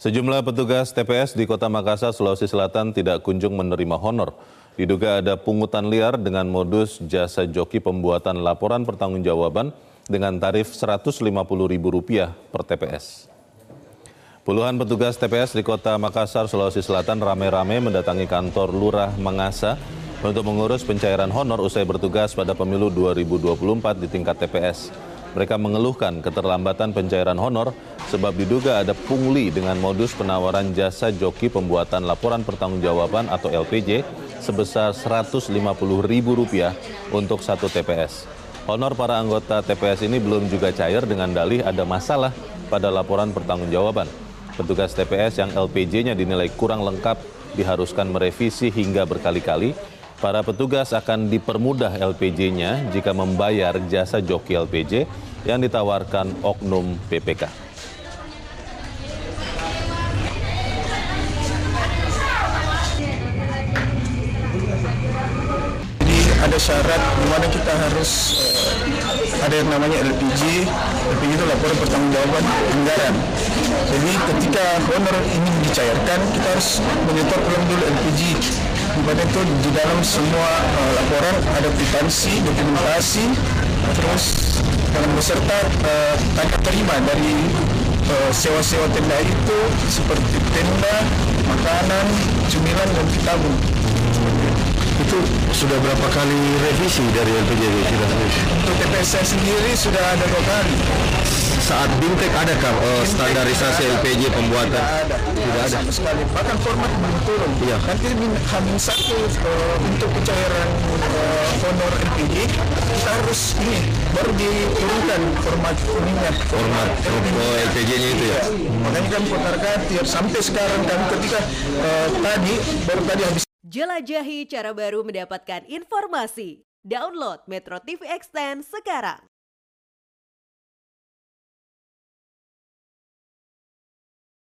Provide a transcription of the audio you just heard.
Sejumlah petugas TPS di Kota Makassar, Sulawesi Selatan tidak kunjung menerima honor. Diduga ada pungutan liar dengan modus jasa joki pembuatan laporan pertanggungjawaban dengan tarif Rp150.000 per TPS. Puluhan petugas TPS di Kota Makassar, Sulawesi Selatan rame-rame mendatangi kantor Lurah Mangasa untuk mengurus pencairan honor usai bertugas pada pemilu 2024 di tingkat TPS. Mereka mengeluhkan keterlambatan pencairan honor sebab diduga ada pungli dengan modus penawaran jasa joki pembuatan laporan pertanggungjawaban atau LPJ sebesar Rp150.000 untuk satu TPS. Honor para anggota TPS ini belum juga cair dengan dalih ada masalah pada laporan pertanggungjawaban. Petugas TPS yang LPJ-nya dinilai kurang lengkap diharuskan merevisi hingga berkali-kali Para petugas akan dipermudah LPJ-nya jika membayar jasa joki LPJ yang ditawarkan oknum PPK. Jadi ada syarat di mana kita harus uh, ada yang namanya LPG. LPG itu laporan pertanggungjawaban anggaran. Jadi ketika honor ini dicairkan, kita harus menyetor ulang dulu LPG. Di mana itu di dalam semua uh, laporan ada kwitansi, dokumentasi, terus dengan beserta uh, tanda terima dari uh, sewa-sewa tenda itu seperti tenda, makanan, cemilan dan tabung. Itu sudah berapa kali revisi dari LPJ sudah revisi? Untuk TPS sendiri sudah ada dua kali. Saat Bintek adakah uh, standarisasi Tidak ada. LPJ pembuatan? Tidak ada, Tidak ada. sama sekali. Bahkan format belum turun. Iya. Nanti hamin satu uh, untuk pencairan uh, honor LPG kita harus ini baru diturunkan format ininya. Format oh, LPJ-nya itu ya? Makanya kami putarkan tiap sampai sekarang kami ketika uh, tadi baru tadi habis Jelajahi cara baru mendapatkan informasi. Download Metro TV Extend sekarang.